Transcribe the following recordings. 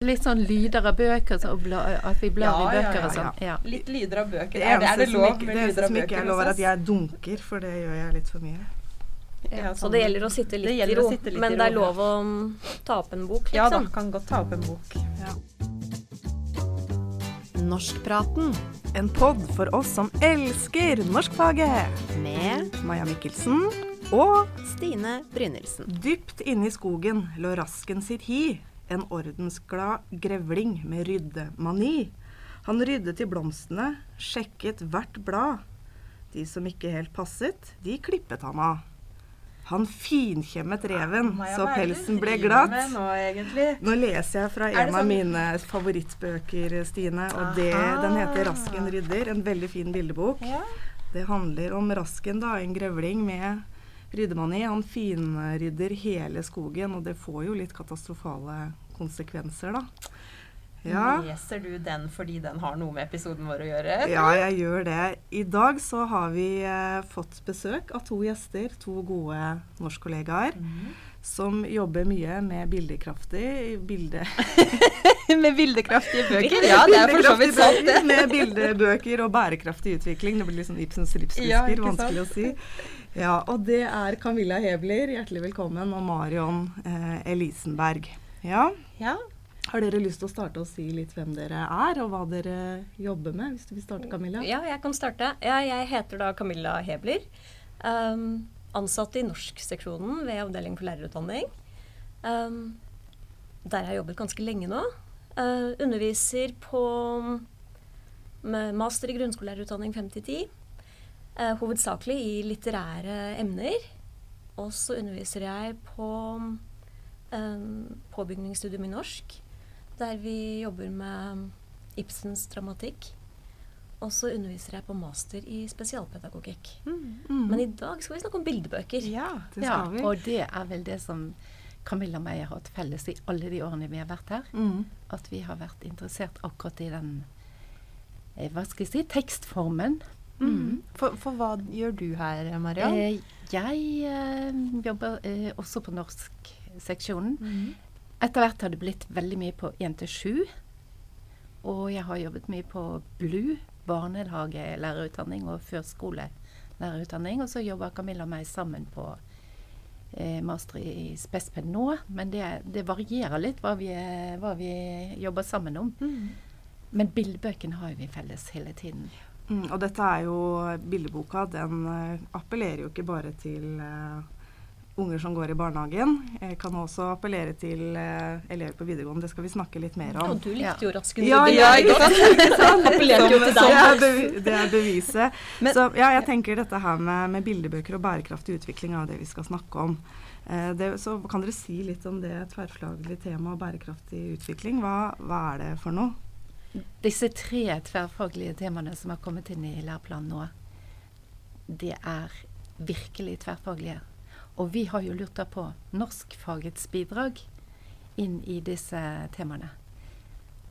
Litt sånn lyder av bøker, så, bla, at vi blar Ja, i ja, bøker ja, og sånn. Ja. Litt lyder av bøker. Det Er det, er det lov med lov av med det eneste lyder som ikke er lov, er at jeg dunker, for det gjør jeg litt for mye. Ja, Så sånn. det gjelder å sitte litt i ro. litt i Men ro, det er lov å mm, ta opp en bok, Ja da, liksom. kan godt ta opp en bok. Norskpraten En pod for oss som elsker norskfaget. med Maja Mikkelsen og Stine Brynildsen. dypt inne i skogen lå rasken sitt hi, en ordensglad grevling med ryddemani. Han ryddet i blomstene, sjekket hvert blad. De som ikke helt passet, de klippet han av. Han finkjemmet reven, ja, så pelsen ble glatt. Nå. Nå leser jeg fra en sånn? av mine favorittbøker, Stine. Og det, den heter 'Rasken rydder'. En veldig fin bildebok. Ja. Det handler om Rasken, da, en grevling med ryddemani. Han finrydder hele skogen, og det får jo litt katastrofale konsekvenser, da. Ja, Leser du den fordi den har noe med episoden vår å gjøre? ja jeg gjør det. I dag så har vi eh, fått besøk av to gjester, to gode norskkollegaer, mm. som jobber mye med bildekraftig bilde... med bildekraftige bøker? Ja, det er for så vidt sant, det. Med bildebøker og bærekraftig utvikling. Det blir litt sånn Ibsens ripsfisker, ja, vanskelig å si. Ja, og det er Camilla Hebler, hjertelig velkommen, og Marion eh, Elisenberg. Ja, Ja. har dere lyst til å starte å si litt hvem dere er, og hva dere jobber med? Hvis du vil starte, Camilla? Ja, jeg kan starte. Ja, jeg heter da Camilla Hebler. Um, ansatt i norskseksjonen ved Avdeling for lærerutdanning. Um, der har jeg jobbet ganske lenge nå. Uh, underviser på med master i grunnskolelærerutdanning 5-10. Uh, hovedsakelig i litterære emner. Og så underviser jeg på påbygningsstudium i norsk, der vi jobber med Ibsens dramatikk. Og så underviser jeg på master i spesialpedagogikk. Mm. Men i dag skal vi snakke om bildebøker. ja. det Ja, skal vi. og det er vel det som Camilla og meg har hatt felles i alle de årene vi har vært her. Mm. At vi har vært interessert akkurat i den eh, hva skal jeg si tekstformen. Mm. For, for hva gjør du her, Mariann? Eh, jeg eh, jobber eh, også på norskseksjonen. Mhm. Etter hvert har det blitt veldig mye på 1 til 7. Og jeg har jobbet mye på BLU, barnehagelærerutdanning og førskolelærerutdanning. Og så jobber Camilla og meg sammen på eh, master i Spesped nå. Men det, det varierer litt hva vi, hva vi jobber sammen om. Mhm. Men bildebøkene har vi felles hele tiden. Mm, og dette er jo bildeboka. Den eh, appellerer jo ikke bare til eh, unger som går i barnehagen. Eh, kan også appellere til eh, elever på videregående. Det skal vi snakke litt mer om. Og du likte jo Rasken Ja, ja, ikke sant? Ikke sant? Appellerte jo til deg. Det er, bevi det er beviset. Men- så ja, jeg tenker dette her med, med bildebøker og bærekraftig utvikling er det vi skal snakke om. Eh, det, så kan dere si litt om det tverrfaglige temaet bærekraftig utvikling? Hva, hva er det for noe? Disse tre tverrfaglige temaene som har kommet inn i læreplanen nå, det er virkelig tverrfaglige. Og vi har jo lurt da på norskfagets bidrag inn i disse temaene.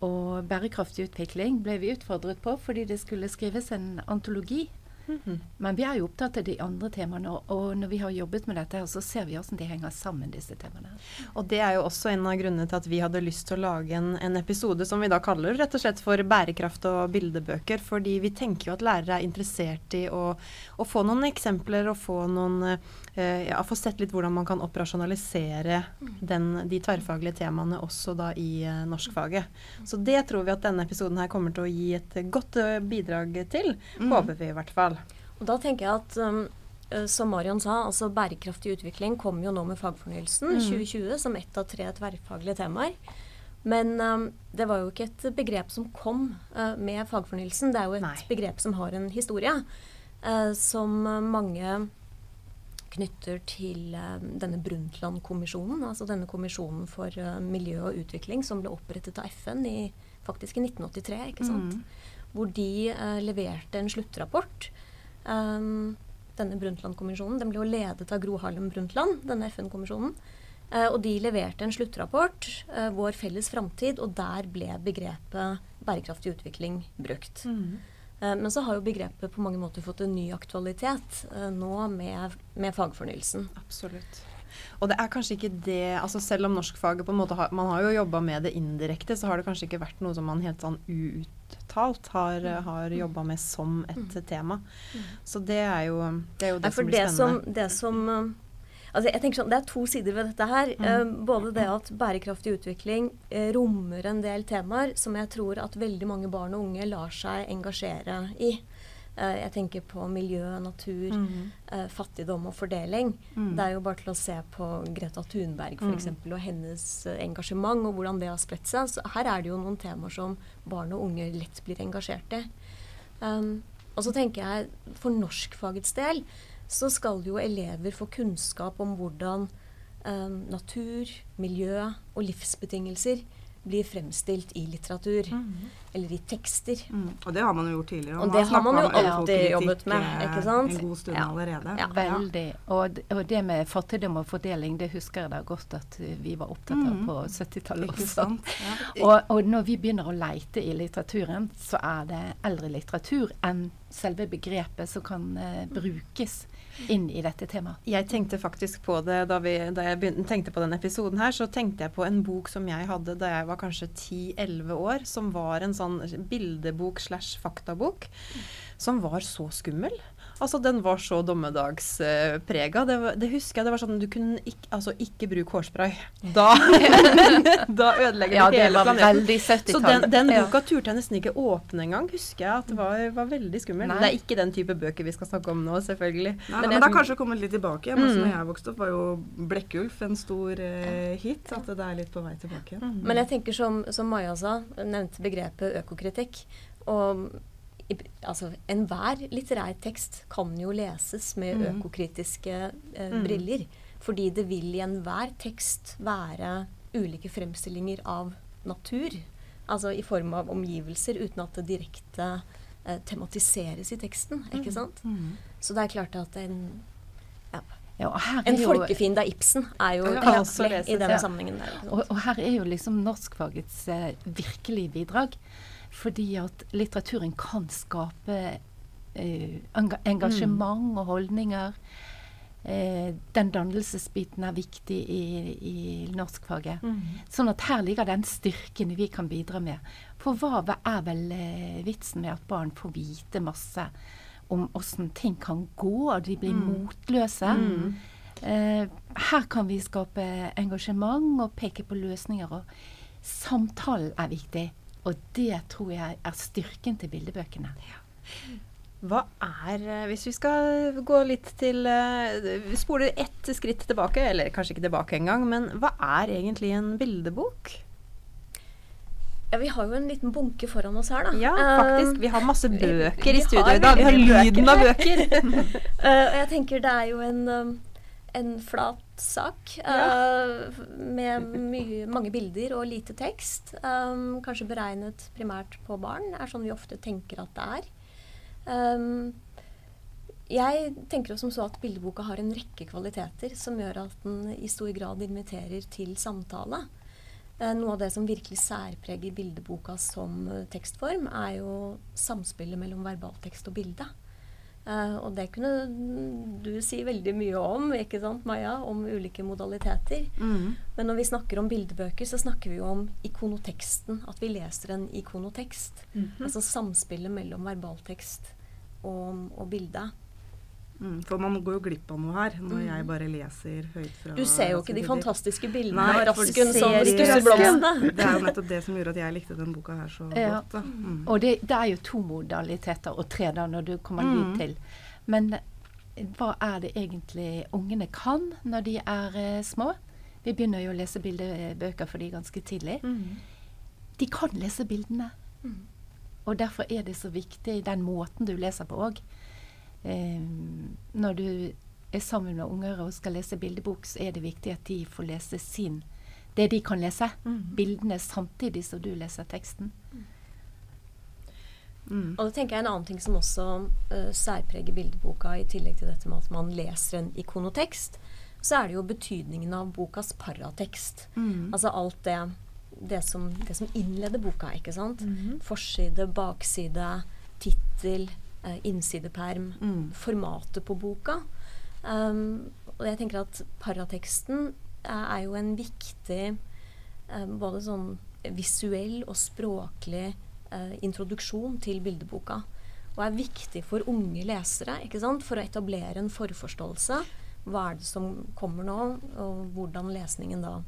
Og bærekraftig utvikling ble vi utfordret på fordi det skulle skrives en antologi. Mhm. Men vi er jo opptatt av de andre temaene, og, når vi har jobbet med dette, her, så ser vi hvordan de henger sammen, disse temaene. Og det er jo også en av grunnene til at vi hadde lyst til å lage en, en episode som vi da kaller rett og slett for bærekraft og bildebøker. Fordi vi tenker jo at lærere er interessert i å, å få noen eksempler og få noen eh, ja, få sett litt hvordan man kan operasjonalisere den, de tverrfaglige temaene også da i eh, norskfaget. Så det tror vi at denne episoden her kommer til å gi et godt eh, bidrag til. Mm. Håper vi i hvert fall. Og da tenker jeg at um, eh, som Marion sa, altså bærekraftig utvikling kommer jo nå med fagfornyelsen 2020 som ett av tre tverrfaglige temaer. Men um, det var jo ikke et begrep som kom uh, med fagfornyelsen. Det er jo et Nei. begrep som har en historie. Uh, som eh, mange knytter til eh, denne Brundtland-kommisjonen. Altså denne kommisjonen for eh, miljø og utvikling som ble opprettet av FN i, faktisk i 1983. ikke sant? Hvor de eh, leverte en sluttrapport. Um, denne Brundtland-kommisjonen den ble jo ledet av Gro Harlem Brundtland, denne FN-kommisjonen. Eh, og de leverte en sluttrapport, eh, Vår felles framtid, og der ble begrepet bærekraftig utvikling brukt. Eh, men så har jo begrepet på mange måter fått en ny aktualitet eh, nå med, med fagfornyelsen. Absolutt. Og det er kanskje ikke det altså Selv om norskfaget på en måte har Man har jo jobba med det indirekte, så har det kanskje ikke vært noe som man helt sånn uuttalt har, Mm. har jobba med som et tema. Så det er jo det, er jo det Nei, som blir det som, spennende. det som uh, Altså jeg tenker sånn, Det er to sider ved dette her. Mm. Uh, både det at bærekraftig utvikling uh, rommer en del temaer som jeg tror at veldig mange barn og unge lar seg engasjere i. Uh, jeg tenker på miljø, natur, mm. uh, fattigdom og fordeling. Mm. Det er jo bare til å se på Greta Thunberg for Mm. eksempel, og hennes engasjement og hvordan det har spredt seg. Så her er det jo noen temaer som barn og unge lett blir engasjert i. Um, og så tenker jeg for norskfagets del så skal jo elever få kunnskap om hvordan eh, natur, miljø og livsbetingelser blir fremstilt i litteratur. Eller i tekster. Mm. Og det har man jo gjort tidligere. Og det har man jo alltid jobbet med, eh, ikke sant? En god stund Ja. allerede. Ja. Veldig. Og, og det med fattigdom og fordeling, det husker jeg da godt at vi var opptatt av Mhm. på 70-tallet også. Ja. Og, og når vi begynner å leite i litteraturen, så er det eldre litteratur enn selve begrepet som kan eh, brukes inn i dette temaet. Jeg tenkte faktisk på det da, vi, da jeg begynte, tenkte på denne episoden her, så tenkte jeg på en bok som jeg hadde da jeg var kanskje 10-11 år, som var en sånn bildebok slash faktabok, som var så skummel. Altså, den var så dommedagsprega. det, det husker jeg. Det var sånn du kunne ikke, altså, ikke bruke hårspray. Da, da ødelegger Ja, det hele var planeten. Så 70-tall. den, den Ja. boka turte jeg nesten ikke åpne engang, husker jeg at det var, var veldig skummel. Nei. Det er ikke den type bøker vi skal snakke om nå, selvfølgelig. Nei, Men men, jeg det har kanskje kommet litt tilbake igjen. Altså, Mm. når jeg vokste opp, var jo Blekkulf en stor eh, hit. At det er litt på vei tilbake igjen. Mm. Men jeg tenker som, som Maja sa, nevnte begrepet økokritikk. Og altså, enhver litterær tekst kan jo leses med Mhm. økokritiske eh, mm. briller. Fordi det vil i enhver tekst være ulike fremstillinger av natur. Altså i form av omgivelser, uten at det direkte eh, tematiseres i teksten. Ikke sant? Mm. Så det er klart at en, Ja, en folkefiende av Ibsen er jo leses, i den ja. sammenhengen der. Og, og her er jo liksom norskfagets eh, virkelige bidrag. Fordi at litteraturen kan skape eh, enga engasjement og holdninger. Eh, den dannelsesbiten er viktig i, i norskfaget. Mm. Sånn at her ligger den styrken vi kan bidra med. For hva er vel eh, vitsen med at barn får vite masse om åssen ting kan gå, og de blir motløse? Mm. Eh, her kan vi skape engasjement og peke på løsninger. Og samtalen er viktig. Og det tror jeg er styrken til bildebøkene. Hva er eh, Hvis vi skal gå litt til eh, Vi spoler ett skritt tilbake, eller kanskje ikke tilbake engang, men hva er egentlig en bildebok? Ja, Vi har jo en liten bunke foran oss her, da. Ja, Eh, faktisk. Vi har masse bøker vi i studio i dag. Vi har lyden av bøker. eh, og jeg tenker det er jo en, en flat sak eh, med mye, mange bilder og lite tekst. Um, kanskje beregnet primært på barn, er sånn vi ofte tenker at det er. Um, jeg tenker som så at bildeboka har en rekke kvaliteter som gjør at den i stor grad inviterer til samtale. Noe av det som virkelig særpreger bildeboka som tekstform, er jo samspillet mellom verbaltekst og bilde. Eh, og det kunne du si veldig mye om, ikke sant, Maja? Om ulike modaliteter. Mm. Men når vi snakker om bildebøker, så snakker vi jo om ikonoteksten. At vi leser en ikonotekst. Altså samspillet mellom verbaltekst og, og bilde. Mm. For man går jo glipp av noe her når jeg bare leser høyt fra Du ser jo ikke de fantastiske bildene av rasken som ser stusser blomstene. Det er jo nettopp det som gjorde at jeg likte den boka her så Ja. godt. Da. Mm. Og det, det er jo to modaliteter, og tre da når du kommer Mm. dit til. Men eh, hva er det egentlig ungene kan når de er eh, små? Vi begynner jo å lese bildebøker for de ganske tidlig. De kan lese bildene. Mm. Og derfor er det så viktig den måten du leser på òg. Eh, når du er sammen med unger og skal lese bildebok, så er det viktig at de får lese sin det de kan lese. Bildene samtidig som du leser teksten. Mm. Og da tenker jeg en annen ting som også uh, særpreger bildeboka, i tillegg til dette med at man leser en ikonotekst, så er det jo betydningen av bokas paratekst. Mm. Altså alt det, det, som, det som innleder boka, ikke sant? Forside, bakside, tittel, innsideperm, Mm. formatet på boka. Um, og jeg tenker at parateksten er, er jo en viktig eh, både sånn visuell og språklig eh, introduksjon til bildeboka. Og er viktig for unge lesere ikke sant? for å etablere en forforståelse. Hva er det som kommer nå, og hvordan lesningen da eh,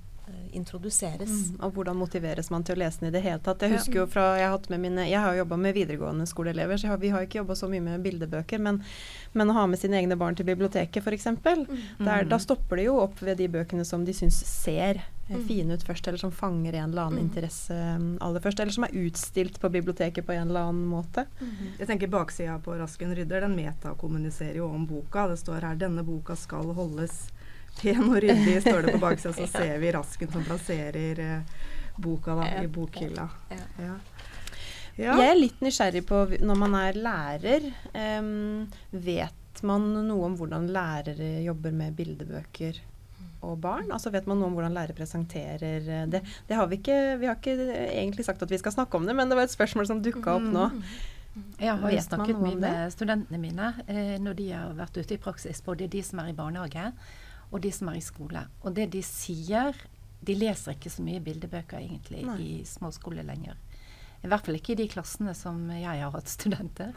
introduseres. Mm, og hvordan motiveres man til å lese den i det hele tatt. Jeg husker jo fra, jeg har, hatt med mine, jeg har jobba med videregående skoleelever, så jeg har, vi har ikke jobba så mye med bildebøker. Men, men, å ha med sine egne barn til biblioteket f.eks., mm. da stopper det jo opp ved de bøkene som de syns ser Eh, mm. fine ut først, eller som fanger en eller annen mm. interesse um, aller først. Eller som er utstilt på biblioteket på en eller annen måte. Mm. Jeg tenker Baksida på 'Rasken rydder' den metakommuniserer jo om boka. Det står her 'denne boka skal holdes pen og ryddig', står det på baksida. Så ser vi Rasken som plasserer uh, boka da, i bokhylla. Ja. Ja. Ja. Jeg er litt nysgjerrig på når man er lærer. Um, vet man noe om hvordan lærere jobber med bildebøker? og barn? Altså Vet man noe om hvordan lærere presenterer eh, det? det har vi, ikke, vi har ikke egentlig sagt at vi skal snakke om det, men det var et spørsmål som dukka opp nå. Jeg har jo snakket mye med studentene mine eh, når de har vært ute i praksis. Både de som er i barnehage og de som er i skole. Og det de sier De leser ikke så mye bildebøker egentlig Nei. i småskole lenger. I hvert fall ikke i de klassene som jeg har hatt studenter.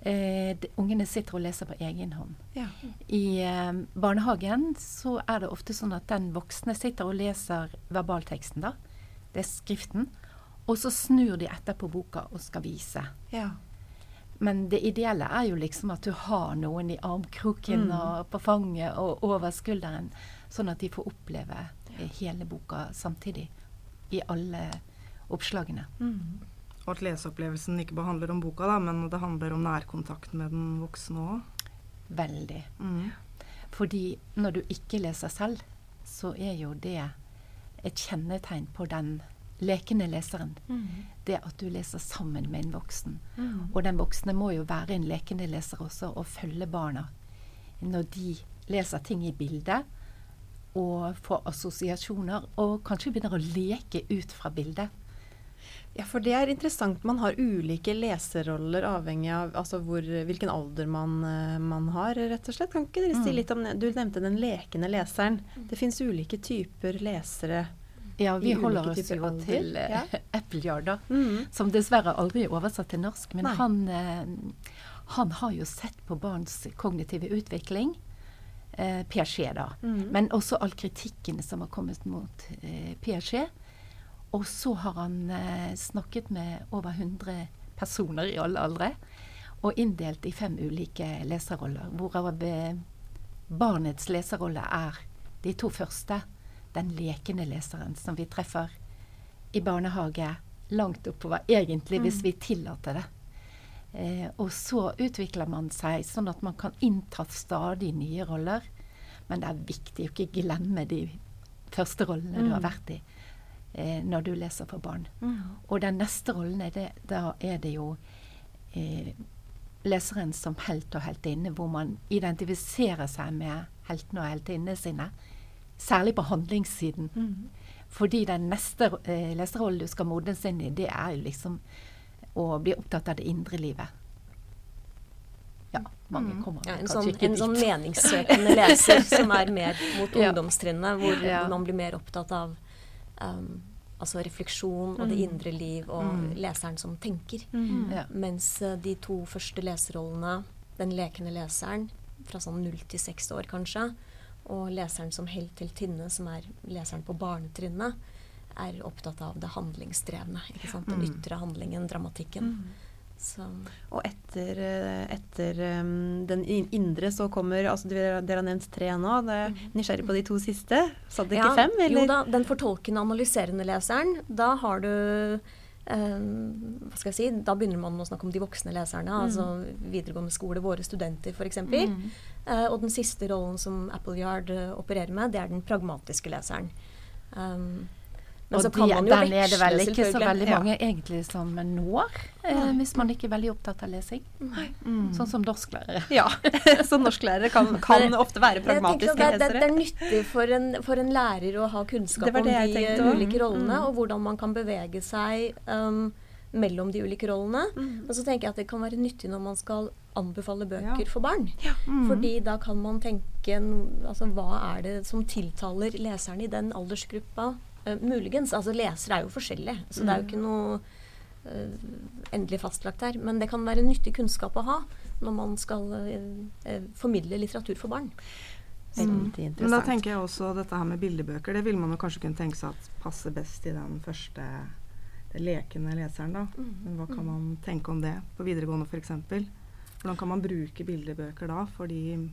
Eh, de, ungene sitter og leser på egen hånd. Ja. I eh, barnehagen så er det ofte sånn at den voksne sitter og leser verbalteksten, da. Det er skriften. Og så snur de etterpå boka og skal vise. Ja. Men det ideelle er jo liksom at du har noen i armkroken mm. og på fanget og over skulderen, sånn at de får oppleve eh, hele boka samtidig. I alle oppslagene. Mm. Og at leseopplevelsen ikke bare handler om boka, da, men det handler om nærkontakt med den voksne òg. Veldig. Mm. Fordi når du ikke leser selv, så er jo det et kjennetegn på den lekende leseren. Mm. Det at du leser sammen med en voksen. Mm. Og den voksne må jo være en lekende leser også, og følge barna når de leser ting i bildet. Og får assosiasjoner, og kanskje begynner å leke ut fra bildet. Ja, for det er interessant. Man har ulike leserroller avhengig av altså hvor, hvilken alder man, eh, man, har, rett og slett. Kan ikke dere si mm. litt om Du nevnte den lekende leseren. Det fins ulike typer lesere. Ja, vi holder oss jo til uh, ja. Appleyard, da. Mm. Som dessverre aldri er oversatt til norsk. Men han, eh, han, har jo sett på barns kognitive utvikling. Eh, Piaget, da. Mm. Men også all kritikken som har kommet mot eh, Piaget. Og så har han eh, snakket med over 100 personer i alle aldre. Og inndelt i fem ulike leserroller, hvorav eh, barnets leserrolle er de to første. Den lekende leseren som vi treffer i barnehage langt oppover, egentlig, hvis mm. vi tillater det. Eh, og så utvikler man seg sånn at man kan innta stadig nye roller. Men det er viktig å ikke glemme de første rollene mm. du har mm. vært i eh, når du leser for barn. Mm. Og den neste rollen, er det, da er det jo eh, leseren som helt og heltinne, hvor man identifiserer seg med heltene og heltinnene sine. Særlig på handlingssiden. Mm. Fordi den neste eh, leserrollen du skal modnes inn i, det er jo liksom å bli opptatt av det indre livet. Ja, mange mm. kommer ja, en sånn, ikke En sånn meningssøkende leser som er mer mot ja. ungdomstrinnet, hvor ja. man blir mer opptatt av um, altså refleksjon og det mm. indre liv og mm. leseren som tenker. Mm. Ja. Mens uh, de to første leserrollene, den lekende leseren fra sånn null til seks år kanskje, og leseren som helt til tinne, som er leseren på barnetrinnet, er opptatt av det handlingsdrevne. ikke sant? Den mm. ytre handlingen, dramatikken. Mm. Så. Og etter, etter um, den indre så kommer altså Dere, dere har nevnt tre nå. Det er mhm. nysgjerrig på de to siste. Sa det ja, ikke fem? Eller? Jo da, den fortolkende, analyserende leseren. Da har du hva skal jeg si, Da begynner man å snakke om de voksne leserne. Mm. altså Videregående skole, våre studenter f.eks. Mm. Uh, og den siste rollen som Appleyard uh, opererer med, det er den pragmatiske leseren. Um, men og de, veksle, er det vel ikke så veldig mange ja. egentlig som når, eh, hvis man ikke er veldig opptatt av lesing. Mm. Sånn som norsklærere. Ja, så norsklærere kan, kan ofte være pragmatiske det, det, det, er nyttig for en, for en, lærer å ha kunnskap om de ulike rollene, mm. og hvordan man kan bevege seg um, mellom de ulike rollene. Mm. Og så tenker jeg at det kan være nyttig når man skal anbefale bøker Ja. for barn. Mm. Fordi da kan man tenke altså, hva er det som tiltaler leseren i den aldersgruppa? Eh, muligens. Altså lesere er jo forskjellige, så det er jo ikke noe uh, endelig fastlagt her. Men det kan være nyttig kunnskap å ha når man skal uh, formidle litteratur for barn. Veldig Men da tenker jeg også dette her med bildebøker. Det vil man jo kanskje kunne tenke seg at passer best i den første den lekende leseren, da. Men hva kan man tenke om det på videregående f.eks.? Hvordan kan man bruke bildebøker da for de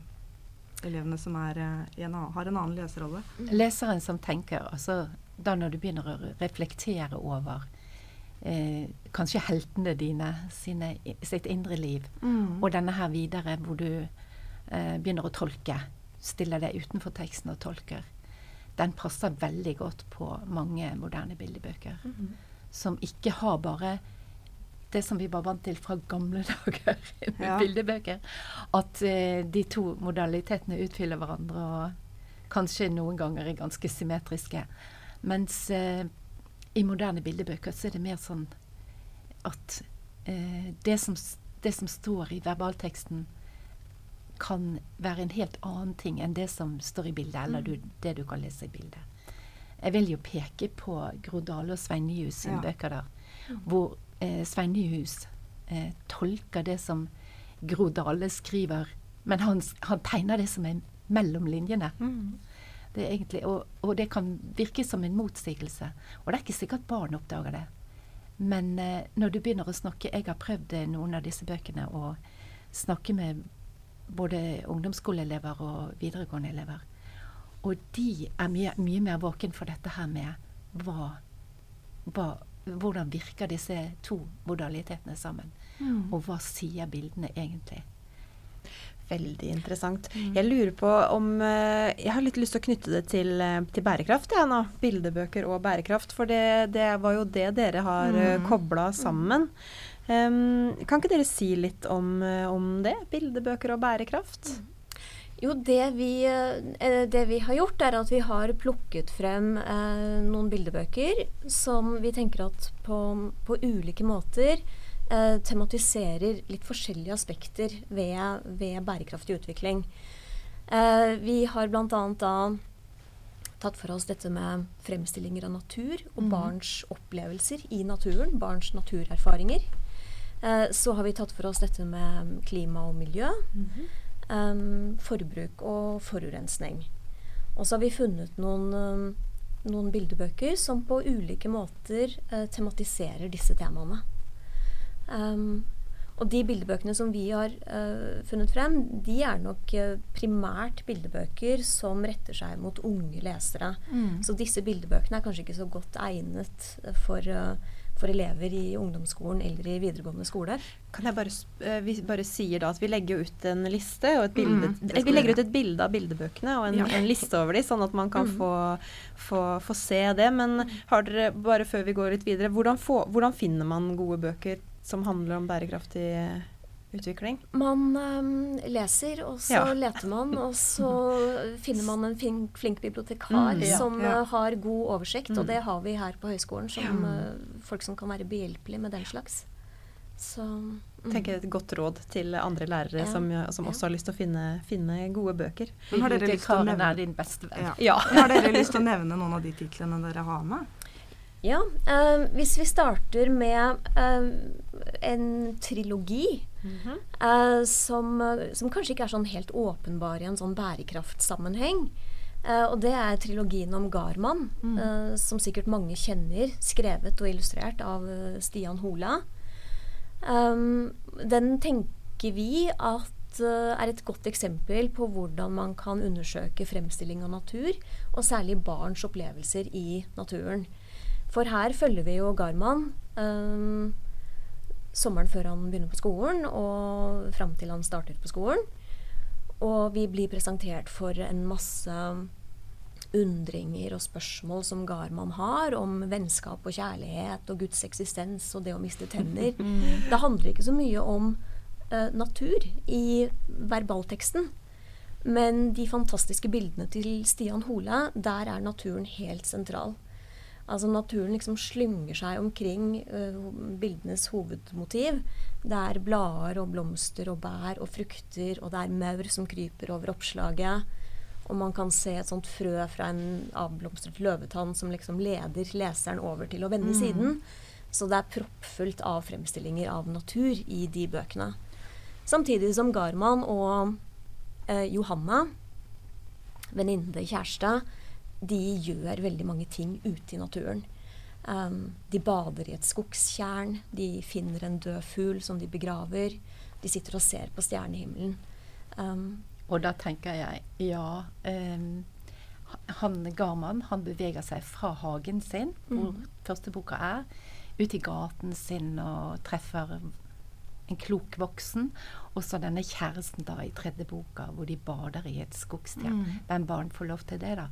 elevene som er, i en har en annen leserolle? Leseren som tenker, altså da når du begynner å reflektere over eh, kanskje heltene dine sine, sitt indre liv, og denne her videre hvor du eh, begynner å tolke, stiller deg utenfor teksten og tolker, den passer veldig godt på mange moderne bildebøker. Som ikke har bare det som vi var vant til fra gamle dager med Ja. bildebøker. At eh, de to modalitetene utfyller hverandre og kanskje noen ganger er ganske symmetriske. Mens eh, i moderne bildebøker så er det mer sånn at eh, det, som, det som står i verbalteksten, kan være en helt annen ting enn det som står i bildet, eller du, det du kan lese i bildet. Jeg vil jo peke på Gro Dale og Svein Nyhus sine Ja. bøker der, hvor eh, Svein Nyhus eh, tolker det som Gro Dale skriver, men han, han tegner det som er mellom linjene. Det egentlig, og, og det kan virke som en motsigelse. Og det er ikke sikkert barn oppdager det. Men eh, når du begynner å snakke Jeg har prøvd eh, noen av disse bøkene å snakke med både ungdomsskoleelever og videregående elever. Og de er mye, mye mer våken for dette her med hva, hva Hvordan virker disse to modalitetene sammen? Og hva sier bildene egentlig? Veldig interessant. Jeg lurer på om eh, Jeg har litt lyst til å knytte det til, eh, til bærekraft, jeg nå. Bildebøker og bærekraft. For det, det var jo det dere har mm. kobla sammen. Um, kan ikke dere si litt om, eh, om det? Bildebøker og bærekraft? Jo, det vi, eh, det vi har gjort, er at vi har plukket frem eh, noen bildebøker som vi tenker at på, på ulike måter eh, tematiserer litt forskjellige aspekter ved, ved bærekraftig utvikling. Eh, vi har bl.a. da tatt for oss dette med fremstillinger av natur og barns opplevelser i naturen. Barns naturerfaringer. Eh, så har vi tatt for oss dette med klima og miljø. Um, forbruk og forurensning. Og så har vi funnet noen, um, noen bildebøker som på ulike måter eh, tematiserer disse temaene. Um, og de bildebøkene som vi har uh, funnet frem, de er nok uh, primært bildebøker som retter seg mot unge lesere. Så disse bildebøkene er kanskje ikke så godt egnet for, uh, for elever i ungdomsskolen eller i videregående skole. Kan jeg bare, vi bare sier da at vi legger ut en liste og et bilde Mm, Vi vi legger ut et bilde av bildebøkene og en, Ja. en liste over dem, sånn at man kan Mm. få, få, få se det. Men har dere, bare før vi går litt videre, hvordan, få, hvordan finner man gode bøker som handler om bærekraftig utvikling? Man um, leser, og så Ja. leter man, og så finner man en flink, flink bibliotekar Mm, ja, som ja. øh, har god oversikt, Mm. og det har vi her på høyskolen. Som, uh, folk som kan være behjelpelige med den slags. Så mm. tenker et godt råd til andre lærere Ja, som, som ja. også har lyst til å finne, finne gode bøker. Men har dere lyst til å nevne. Ja. Har dere lyst til å nevne noen av de titlene dere har med? Ja, eh, hvis vi starter med eh, en trilogi mm som, eh, som kanskje ikke er sånn helt åpenbar i en sånn bærekraftsammenheng. Eh, og det er trilogien om Garman, eh, som sikkert mange kjenner, skrevet og illustrert av eh, Stian Hola. Den tenker vi at er et godt eksempel på hvordan man kan undersøke fremstilling av natur, og særlig barns opplevelser i naturen. For her følger vi jo Garman um, sommeren før han begynner på skolen, og fram til han starter på skolen. Og vi blir presentert for en masse undringer og spørsmål som Garman har om vennskap og kjærlighet og Guds eksistens og det å miste tenner. Det handler ikke så mye om uh, natur i verbalteksten. Men de fantastiske bildene til Stian Hole, der er naturen helt sentral. Altså naturen liksom slynger seg omkring uh, bildenes hovedmotiv. Det er blader og blomster og bær og frukter, og det er maur som kryper over oppslaget. Og man kan se et sånt frø fra en avblomstret løvetann som liksom leder leseren over til å vende mm. siden. Så det er proppfullt av fremstillinger av natur i de bøkene. Samtidig som Garman og eh, Johanna, venninne, kjæreste, de gjør veldig mange ting ute i naturen. Um, de bader i et skogstjern, de finner en død fugl som de begraver. De sitter og ser på stjernehimmelen. Um, og da tenker jeg ja um, Han Garman han beveger seg fra hagen sin, hvor mm. første boka er, ut i gaten sin og treffer en klok voksen. Og så denne kjæresten da i tredje boka, hvor de bader i et skogstjern. Mm. Hvem barn får lov til det, da?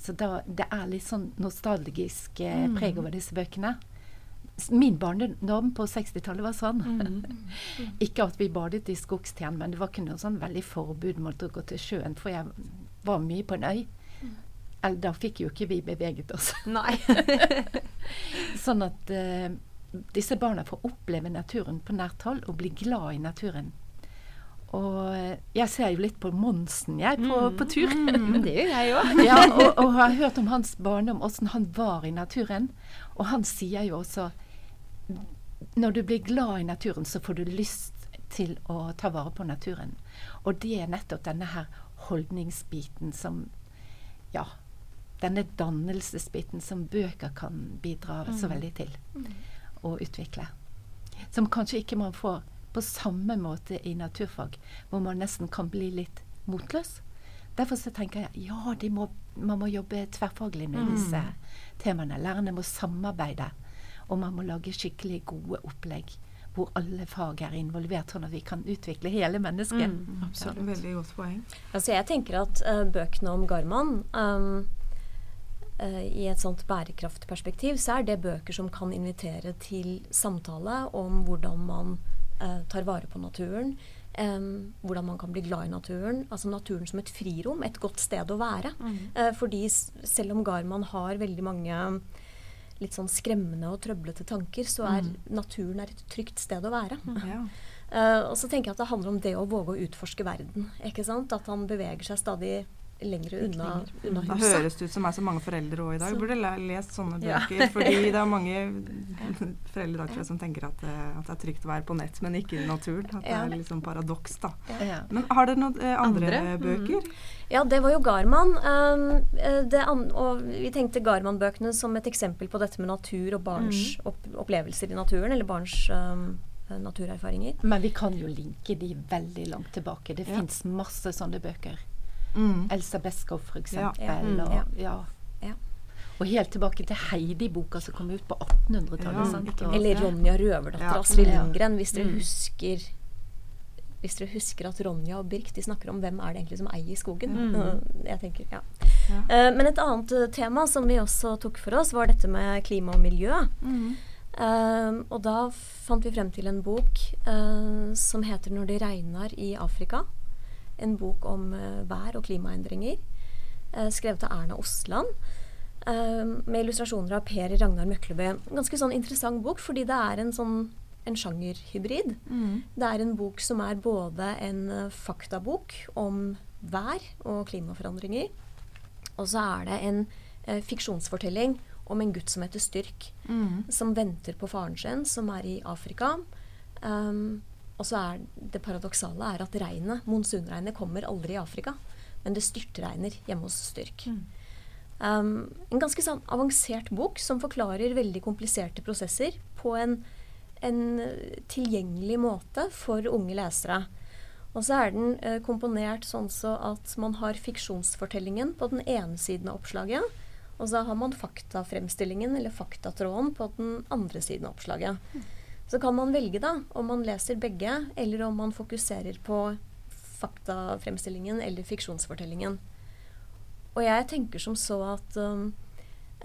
Så da, det er litt sånn nostalgisk eh, mm. preg over disse bøkene. Min barndom på 60-tallet var sånn. Mm. ikke at vi badet i skogstjern, men det var ikke noe sånn veldig forbud mot å gå til sjøen, for jeg var mye på en øy. Mm. Eller da fikk jo ikke vi beveget oss. Nei. sånn at uh, disse barna får oppleve naturen på nært hold og bli glad i naturen. Og jeg ser jo litt på Monsen, jeg, på, mm. på tur. Mm, det gjør jeg òg. ja, og, og, har hørt om hans barndom, åssen han var i naturen. Og han sier jo også når du blir glad i naturen, så får du lyst til å ta vare på naturen. Og det er nettopp denne her holdningsbiten som Ja, denne dannelsesbiten som bøker kan bidra mm. så veldig til mm. Å utvikle. Som kanskje ikke man får på samme måte i naturfag, hvor man nesten kan bli litt motløs. Derfor så tenker jeg ja, må, man må jobbe tverrfaglig med mm. disse temaene. Lærerne må samarbeide, og man må lage skikkelig gode opplegg hvor alle fag er involvert, sånn at vi kan utvikle hele mennesket. Mm, absolutt. Veldig godt poeng. Altså jeg tenker at uh, bøkene om Garman um, i et sånt bærekraftperspektiv, så er det bøker som kan invitere til samtale om hvordan man eh, tar vare på naturen. Um, hvordan man kan bli glad i naturen. Altså naturen som et frirom, et godt sted å være. Mm. Uh, fordi selv om Garman har veldig mange litt sånn skremmende og trøblete tanker, så er mm. naturen er et trygt sted å være. Mm. Ja. Uh, og så tenker jeg at det handler om det å våge å utforske verden. ikke sant? At han beveger seg stadig lenger unna, unna huset. Det høres ut som er så mange foreldre òg i dag. Så. Burde lest sånne bøker. Ja. fordi det er mange foreldre i dag som tenker at, eh, at, det er trygt å være på nett, men ikke i naturen. At det er liksom paradoks, da. Ja. Men har dere noen eh, andre, andre, bøker? Mm. Ja, det var jo Garman. Um, eh, og vi tenkte Garman-bøkene som et eksempel på dette med natur og barns mm. opp, opplevelser i naturen, eller barns um, naturerfaringer. Men vi kan jo linke de veldig langt tilbake. Det ja. fins masse sånne bøker. Mm. Elsa Beskow, eksempel. Ja. Mm, og, ja. og, helt tilbake til Heidi-boka som kom ut på 1800-tallet. Eller Ronja røverdatter ja. Astrid Lindgren, hvis dere mm. husker hvis dere husker at Ronja og Birk de snakker om hvem er det egentlig som eier skogen. Mm. Jeg tenker, ja. ja. Uh, men et annet uh, tema som vi også tok for oss, var dette med klima og miljø. Mm. Uh, og da fant vi frem til en bok som heter 'Når det regner i Afrika' en bok om uh, vær og klimaendringer. Uh, skrevet av Erna Osland. Uh, med illustrasjoner av Per Ragnar Møklebø. Ganske sånn interessant bok, fordi det er en sånn en sjangerhybrid. Mm. Det er en bok som er både en faktabok om vær og klimaforandringer, og så er det en fiksjonsfortelling om en gutt som heter Styrk, mm. som venter på faren sin, som er i Afrika. Um, og så er det paradoksale er at regnet, monsunregnet, kommer aldri i Afrika. Men det styrtregner hjemme hos Styrk. Mm. Um, en ganske sånn avansert bok som forklarer veldig kompliserte prosesser på en, en tilgjengelig måte for unge lesere. Og så er den uh, komponert sånn så at man har fiksjonsfortellingen på den ene siden av oppslaget. Og så har man faktafremstillingen, eller faktatråden, på den andre siden av oppslaget. Så kan man velge da, om man leser begge, eller om man fokuserer på faktafremstillingen eller fiksjonsfortellingen. Og jeg tenker som så at um,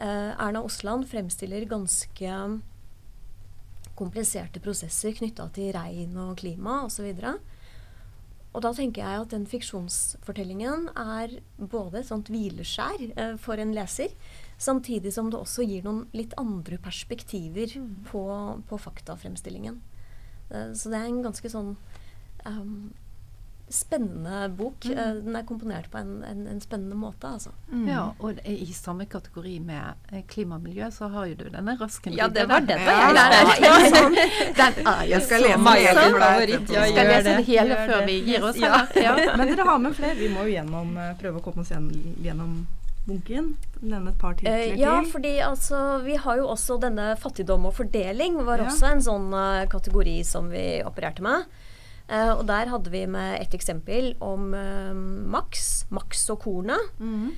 eh, Erna Osland fremstiller ganske kompliserte prosesser knytta til regn og klima osv. Og da tenker jeg at den fiksjonsfortellingen er både et sånt hvileskjær eh, for en leser, samtidig som det også gir noen litt andre perspektiver på, på faktafremstillingen. Eh, så det er en ganske sånn um, spennende bok. Eh, den er komponert på en, en, en spennende måte, altså. Ja, og i samme kategori med klimamiljø, klima og miljø, så har jo du denne rasken Ja, det var den var jeg er, ja, sånn, den er Jeg skal lese den, Skal lese det. det hele Gjør før det. vi gir oss? Ja. Ja. Men dere har med flere. Vi må jo gjennom, eh, prøve å komme oss gjennom bunken. Nevne et par titler Eh, ja, fordi altså Vi har jo også denne fattigdom og fordeling var Ja. også en sånn uh, kategori som vi opererte med. Uh, og der hadde vi med et eksempel om uh, Max. Max og kornet. Mm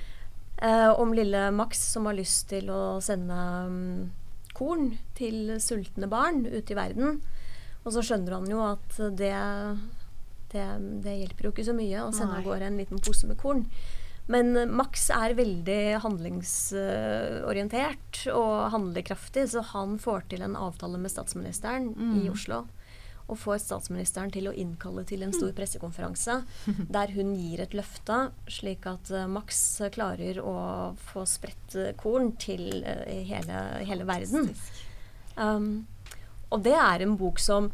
Eh, om lille Max som har lyst til å sende um, korn til sultne barn ute i verden. Og så skjønner han jo at det, det, det hjelper jo ikke så mye å sende av gårde en liten pose med korn. Men Max er veldig handlingsorientert og handlekraftig, så han får til en avtale med statsministeren i Oslo. Og får statsministeren til å innkalle til en stor pressekonferanse der hun gir et løfte, slik at eh, Max klarer å få spredt eh, korn til eh, hele, hele verden. Um, og det er en bok som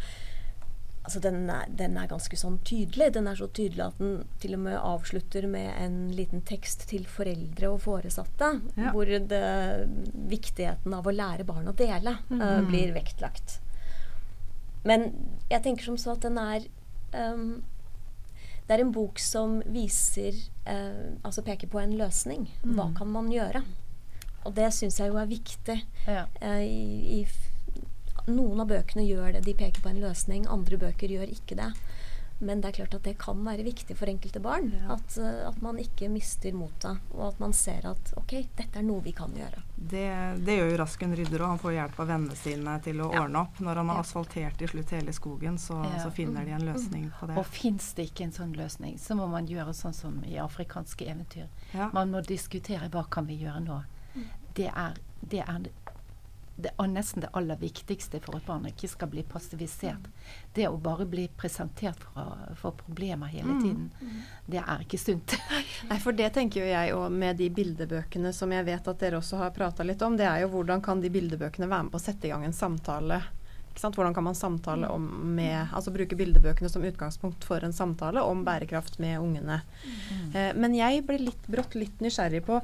Altså, den er, den er ganske sånn tydelig. Den er så tydelig at den til og med avslutter med en liten tekst til foreldre og foresatte, Ja. hvor det, viktigheten av å lære barn å dele eh, blir vektlagt. Men jeg tenker som så at den er um, Det er en bok som viser uh, Altså peker på en løsning. Hva kan man gjøre? Og det syns jeg jo er viktig. Ja. uh, i, i, noen av bøkene gjør det, de peker på en løsning. Andre bøker gjør ikke det. Men det er klart at det kan være viktig for enkelte barn. Ja. At, eh, at man ikke mister motet, og at man ser at ok, dette er noe vi kan gjøre. Det, det gjør jo Rasken Rydder òg. Han får hjelp av vennene sine til å Ja. ordne opp. Når han har Ja. asfaltert til slutt hele skogen, så, Ja. så finner de en løsning på det. Og fins det ikke en sånn løsning, så må man gjøre sånn som i afrikanske eventyr. Ja. Man må diskutere hva kan vi gjøre nå. Det er, det er det, er nesten det aller viktigste for at barn ikke skal bli passivisert. Det å bare bli presentert for, for problemer hele tiden, det er ikke sunt. Nei, for det tenker jo jeg òg med de bildebøkene som jeg vet at dere også har prata litt om, det er jo hvordan kan de bildebøkene være med på å sette i gang en samtale. Ikke sant? Hvordan kan man samtale om med, altså bruke bildebøkene som utgangspunkt for en samtale om bærekraft med ungene. Eh, men jeg ble litt, brått litt nysgjerrig på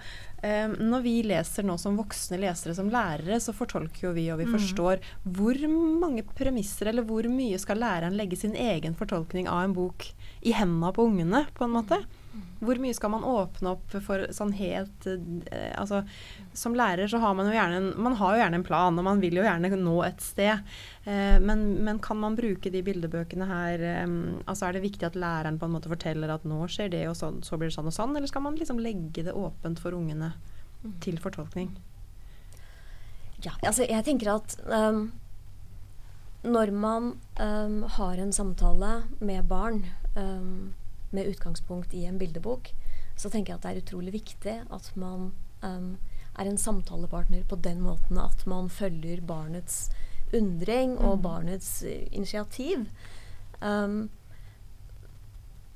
eh, Når vi leser nå som voksne lesere, som lærere, så fortolker jo vi og vi forstår hvor mange premisser eller hvor mye skal læreren legge sin egen fortolkning av en bok i henda på ungene, på en måte? Hvor mye skal man åpne opp for sånn helt eh, Altså, som lærer så har man jo gjerne en, man har jo gjerne en plan, og man vil jo gjerne nå et sted. Eh, men, men kan man bruke de bildebøkene her eh, Altså er det viktig at læreren på en måte forteller at nå skjer det, og så, så blir det sånn og sånn, eller skal man liksom legge det åpent for ungene til fortolkning? Ja, altså jeg tenker at um, når man um, har en samtale med barn ehm, med utgangspunkt i en bildebok, så tenker jeg at det er utrolig viktig at man um, er en samtalepartner på den måten at man følger barnets undring og barnets eh, initiativ. Um,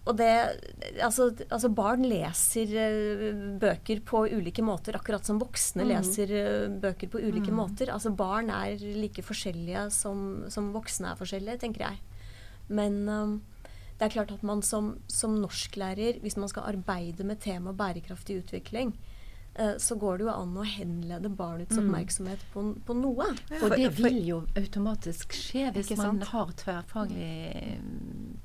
og det altså, altså barn leser eh, bøker på ulike måter, akkurat som voksne leser eh, bøker på ulike måter. Altså barn er like forskjellige som, som voksne er forskjellige, tenker jeg. Men um, det er klart at man som, som norsklærer, hvis man skal arbeide med temaet bærekraftig utvikling, eh, så går det jo an å henlede barnets oppmerksomhet på, på noe. Og det vil jo automatisk skje hvis man har tverrfaglig eh,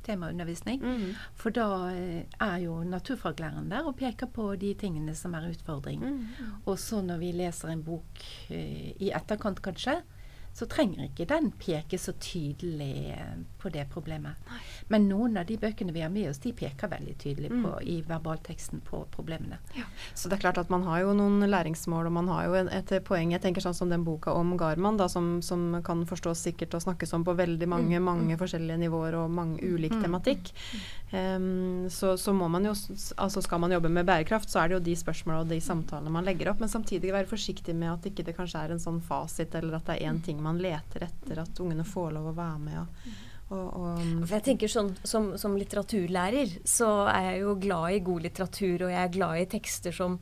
temaundervisning. Mm. For da eh, er jo naturfaglæreren der og peker på de tingene som er utfordring. Mm. Og så når vi leser en bok eh, i etterkant kanskje, så trenger ikke den peke så tydelig eh, på det problemet. Men noen av de bøkene vi har med oss, de peker veldig tydelig på, Mm. i verbalteksten på problemene. Så det er klart at man har jo noen læringsmål, og man har jo et poeng. Jeg tenker sånn som den boka om Garman, da, som, som kan forstås sikkert og snakkes om på veldig mange, mange forskjellige nivåer og mange ulik tematikk. Um, så, så må man jo Altså skal man jobbe med bærekraft, så er det jo de spørsmålene og de samtalene man legger opp, men samtidig være forsiktig med at ikke det kanskje er en sånn fasit, eller at det er én ting man leter etter, at ungene får lov å være med og, Og, og, For jeg tenker sånn, som, som litteraturlærer så er jeg jo glad i god litteratur, og jeg er glad i tekster som,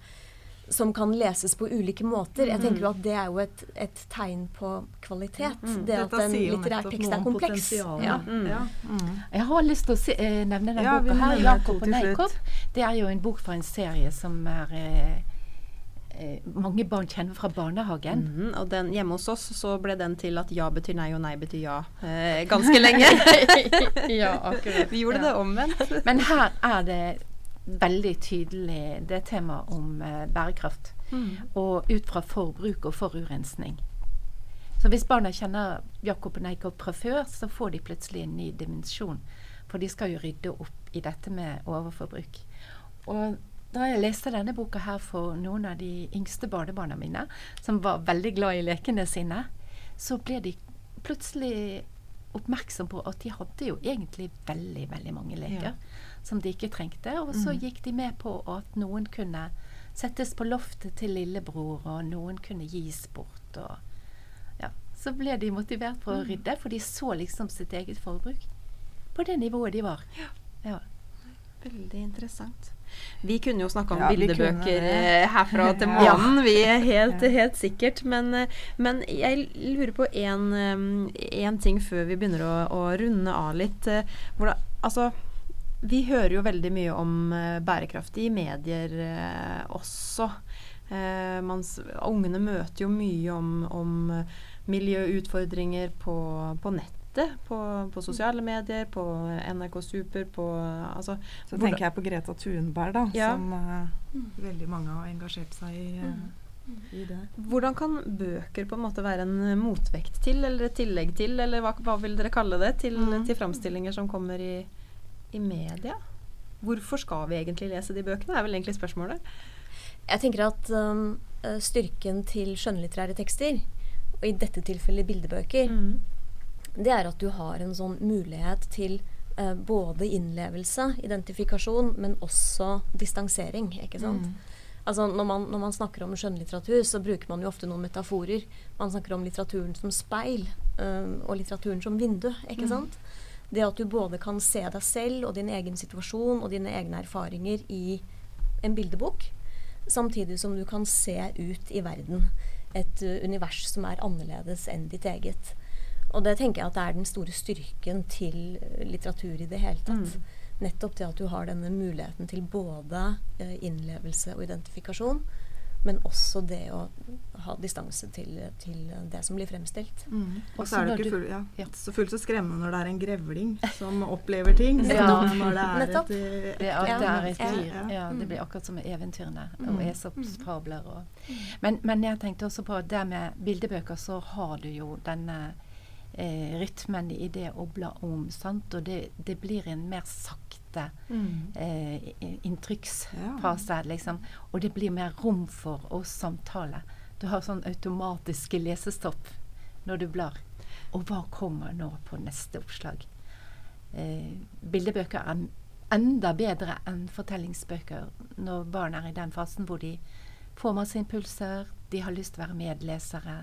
som kan leses på ulike måter. Jeg tenker jo at det er jo et, et tegn på kvalitet. Det at en litterær tekst er kompleks. Ja. Mm. Ja. Mm. Jeg har lyst til å si, eh, nevne denne Ja, boka her, 'Jakob og til Det er jo en bok fra en serie som er eh, mange barn kjenner fra barnehagen. Mhm, og den, hjemme hos oss så ble den til at ja betyr nei og nei betyr ja eh, ganske lenge. ja, akkurat. Vi gjorde Ja. det omvendt. Men her er det veldig tydelig det temaet om eh, bærekraft. Og ut fra forbruk og forurensning. Så hvis barna kjenner Jakob og Neikop fra før, så får de plutselig en ny dimensjon. For de skal jo rydde opp i dette med overforbruk. Og da jeg leste denne boka her for noen av de yngste barnebarna mine, som var veldig glad i lekene sine, så ble de plutselig oppmerksom på at de hadde jo egentlig veldig, veldig mange leker som de ikke trengte. Og så gikk de med på at noen kunne settes på loftet til lillebror, og noen kunne gis bort. Og ja, så ble de motivert for å rydde, for de så liksom sitt eget forbruk på det nivået de var. Ja. Veldig interessant. Vi kunne jo snakke om Ja, bildebøker eh, herfra til Ja. månen, vi er helt, helt sikkert. Men, eh, men jeg lurer på én ting før vi begynner å, å runde av litt. eh, Hvordan, altså, vi hører jo veldig mye om eh, bærekraft i medier eh, også. Eh, man, ungene møter jo mye om, om eh, miljøutfordringer på, på nettet. På, på sosiale medier, på NRK Super, på altså, Så Hvordan- tenker jeg på Greta Thunberg, da, Ja. som eh, veldig mange har engasjert seg i, Uh, i det. Hvordan kan bøker på en måte være en motvekt til, eller et tillegg til, eller hva, hva vil dere kalle det, til, Mm. til framstillinger som kommer i, i media? Hvorfor skal vi egentlig lese de bøkene, er vel egentlig spørsmålet. Jeg tenker at um, eh, styrken til skjønnlitterære tekster, og i dette tilfellet bildebøker, Mm. Det er at du har en sånn mulighet til eh, både innlevelse, identifikasjon, men også distansering. ikke sant? Mm. Altså når man, når man snakker om skjønnlitteratur, så bruker man jo ofte noen metaforer. Man snakker om litteraturen som speil, øh, og litteraturen som vindu. ikke sant? Det at du både kan se deg selv og din egen situasjon og dine egne erfaringer i en bildebok, samtidig som du kan se ut i verden. Et eh, univers som er annerledes enn ditt eget. Og det tenker jeg at det er den store styrken til litteratur i det hele tatt. Nettopp det at du har denne muligheten til både eh, innlevelse og identifikasjon, men også det å ha distanse til, til det som blir fremstilt. Og så er det ikke full, ja, ja. så fullt så skremmende når det er en grevling som opplever ting. Ja. når det er Nettopp. et, et, Det, er, det er et Ja. dyr. Ja, det blir akkurat som eventyrene og Esops fabler. Og. Men, men jeg tenkte også på det med bildebøker, så har du jo denne eh, rytmen i det å bla om, sant? og det, det blir en mer sakte eh, inntrykksfase, ja. liksom. Og det blir mer rom for å samtale. Du har sånn automatiske lesestopp når du blar. Og hva kommer nå på neste oppslag? Eh, bildebøker er enda bedre enn fortellingsbøker når barn er i den fasen hvor de får masse impulser, de har lyst til å være medlesere.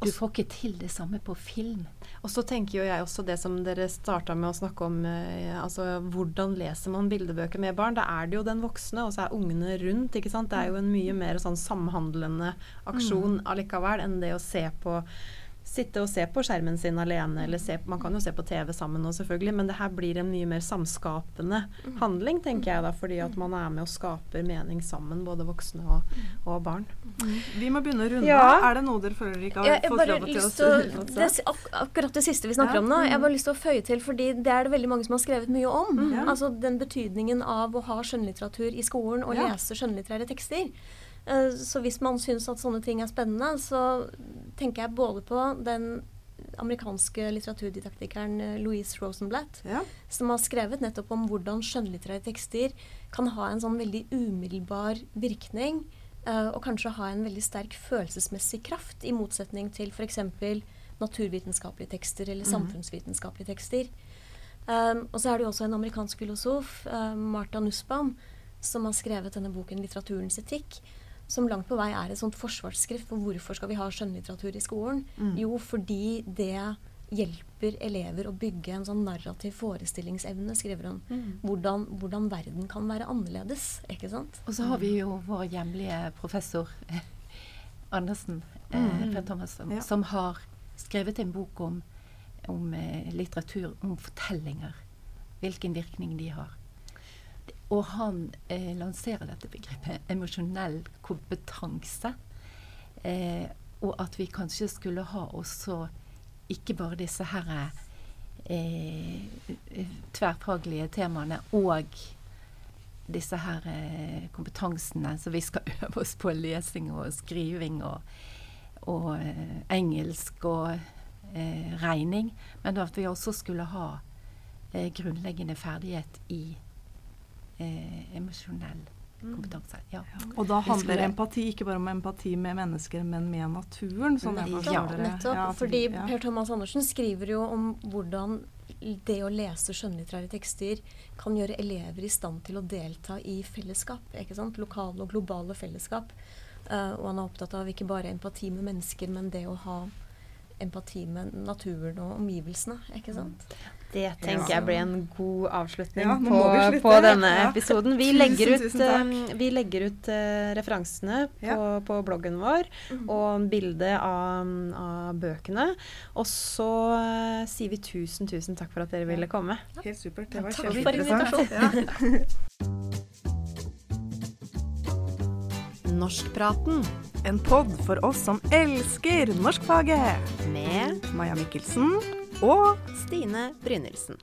Du får ikke til det samme på film. Og så tenker jo jeg også det som dere starta med å snakke om, eh, altså hvordan leser man bildebøker med barn. Da er det jo den voksne, og så er ungene rundt. ikke sant? Det er jo en mye mer sånn samhandlende aksjon allikevel enn det å se på Sitte og se på skjermen sin alene, eller se, man kan jo se på TV sammen nå selvfølgelig, men det her blir en mye mer samskapende handling, tenker jeg da, fordi at man er med og skaper mening sammen, både voksne og, og barn. Vi må begynne å runde Ja. Er det noe dere føler dere ikke har fått bare lov til å si? ak akkurat det siste vi snakker Ja. om nå, jeg har bare lyst til å føye til, fordi det er det veldig mange som har skrevet mye om. Ja. Altså den betydningen av å ha skjønnlitteratur i skolen og Ja. lese skjønnlitterære tekster. Eh, Så hvis man syns at sånne ting er spennende, så tenker jeg både på den amerikanske litteraturdidaktikeren eh, Louise Rosenblatt, Ja. som har skrevet nettopp om hvordan skjønnlitterære tekster kan ha en sånn veldig umiddelbar virkning, eh, og kanskje ha en veldig sterk følelsesmessig kraft, i motsetning til f.eks. naturvitenskapelige tekster eller samfunnsvitenskapelige tekster. Um, og så er det jo også en amerikansk filosof, uh, Martha Nussbaum, som har skrevet denne boken 'Litteraturens etikk', som langt på vei er et sånt forsvarsskrift for hvorfor skal vi ha skjønnlitteratur i skolen. Jo, fordi det hjelper elever å bygge en sånn narrativ forestillingsevne, skriver hun. Mm. Hvordan, hvordan verden kan være annerledes, ikke sant? Og så har vi jo vår hjemlige professor eh, Andersen, eh, Mm. Per Thomas, som, Ja. som har skrevet en bok om, om eh, litteratur, om fortellinger. Hvilken virkning de har. Og han eh, lanserer dette begrepet emosjonell kompetanse. Eh, og at vi kanskje skulle ha også ikke bare disse her eh, tverrfaglige temaene og disse her eh, kompetansene som vi skal øve oss på lesing og skriving og, og eh, engelsk og eh, regning, men at vi også skulle ha grunnleggende ferdighet i eh, emosjonell kompetanse. Ja. Og da handler skulle- empati ikke bare om empati med mennesker, men med naturen. Sånn jeg Ja, nettopp. Ja, fordi ja. Per Thomas Andersen skriver jo om hvordan det å lese skjønnlitterære tekster kan gjøre elever i stand til å delta i fellesskap. ikke sant? Lokale og globale fellesskap. Uh, og han er opptatt av ikke bare empati med mennesker, men det å ha empati med naturen og omgivelsene. ikke sant? Det tenker jeg blir en god avslutning Ja, på, vi på denne episoden. Vi Tusen, legger ut, eh, vi legger ut uh, referansene på, på bloggen vår og bilde av, av bøkene. Og så uh, sier vi tusen, tusen takk for at dere ville komme. Helt supert. Det var kjempeinteressant. Ja. Norskpraten En pod for oss som elsker norskfaget. med Maja Mikkelsen og Stine Brynildsen.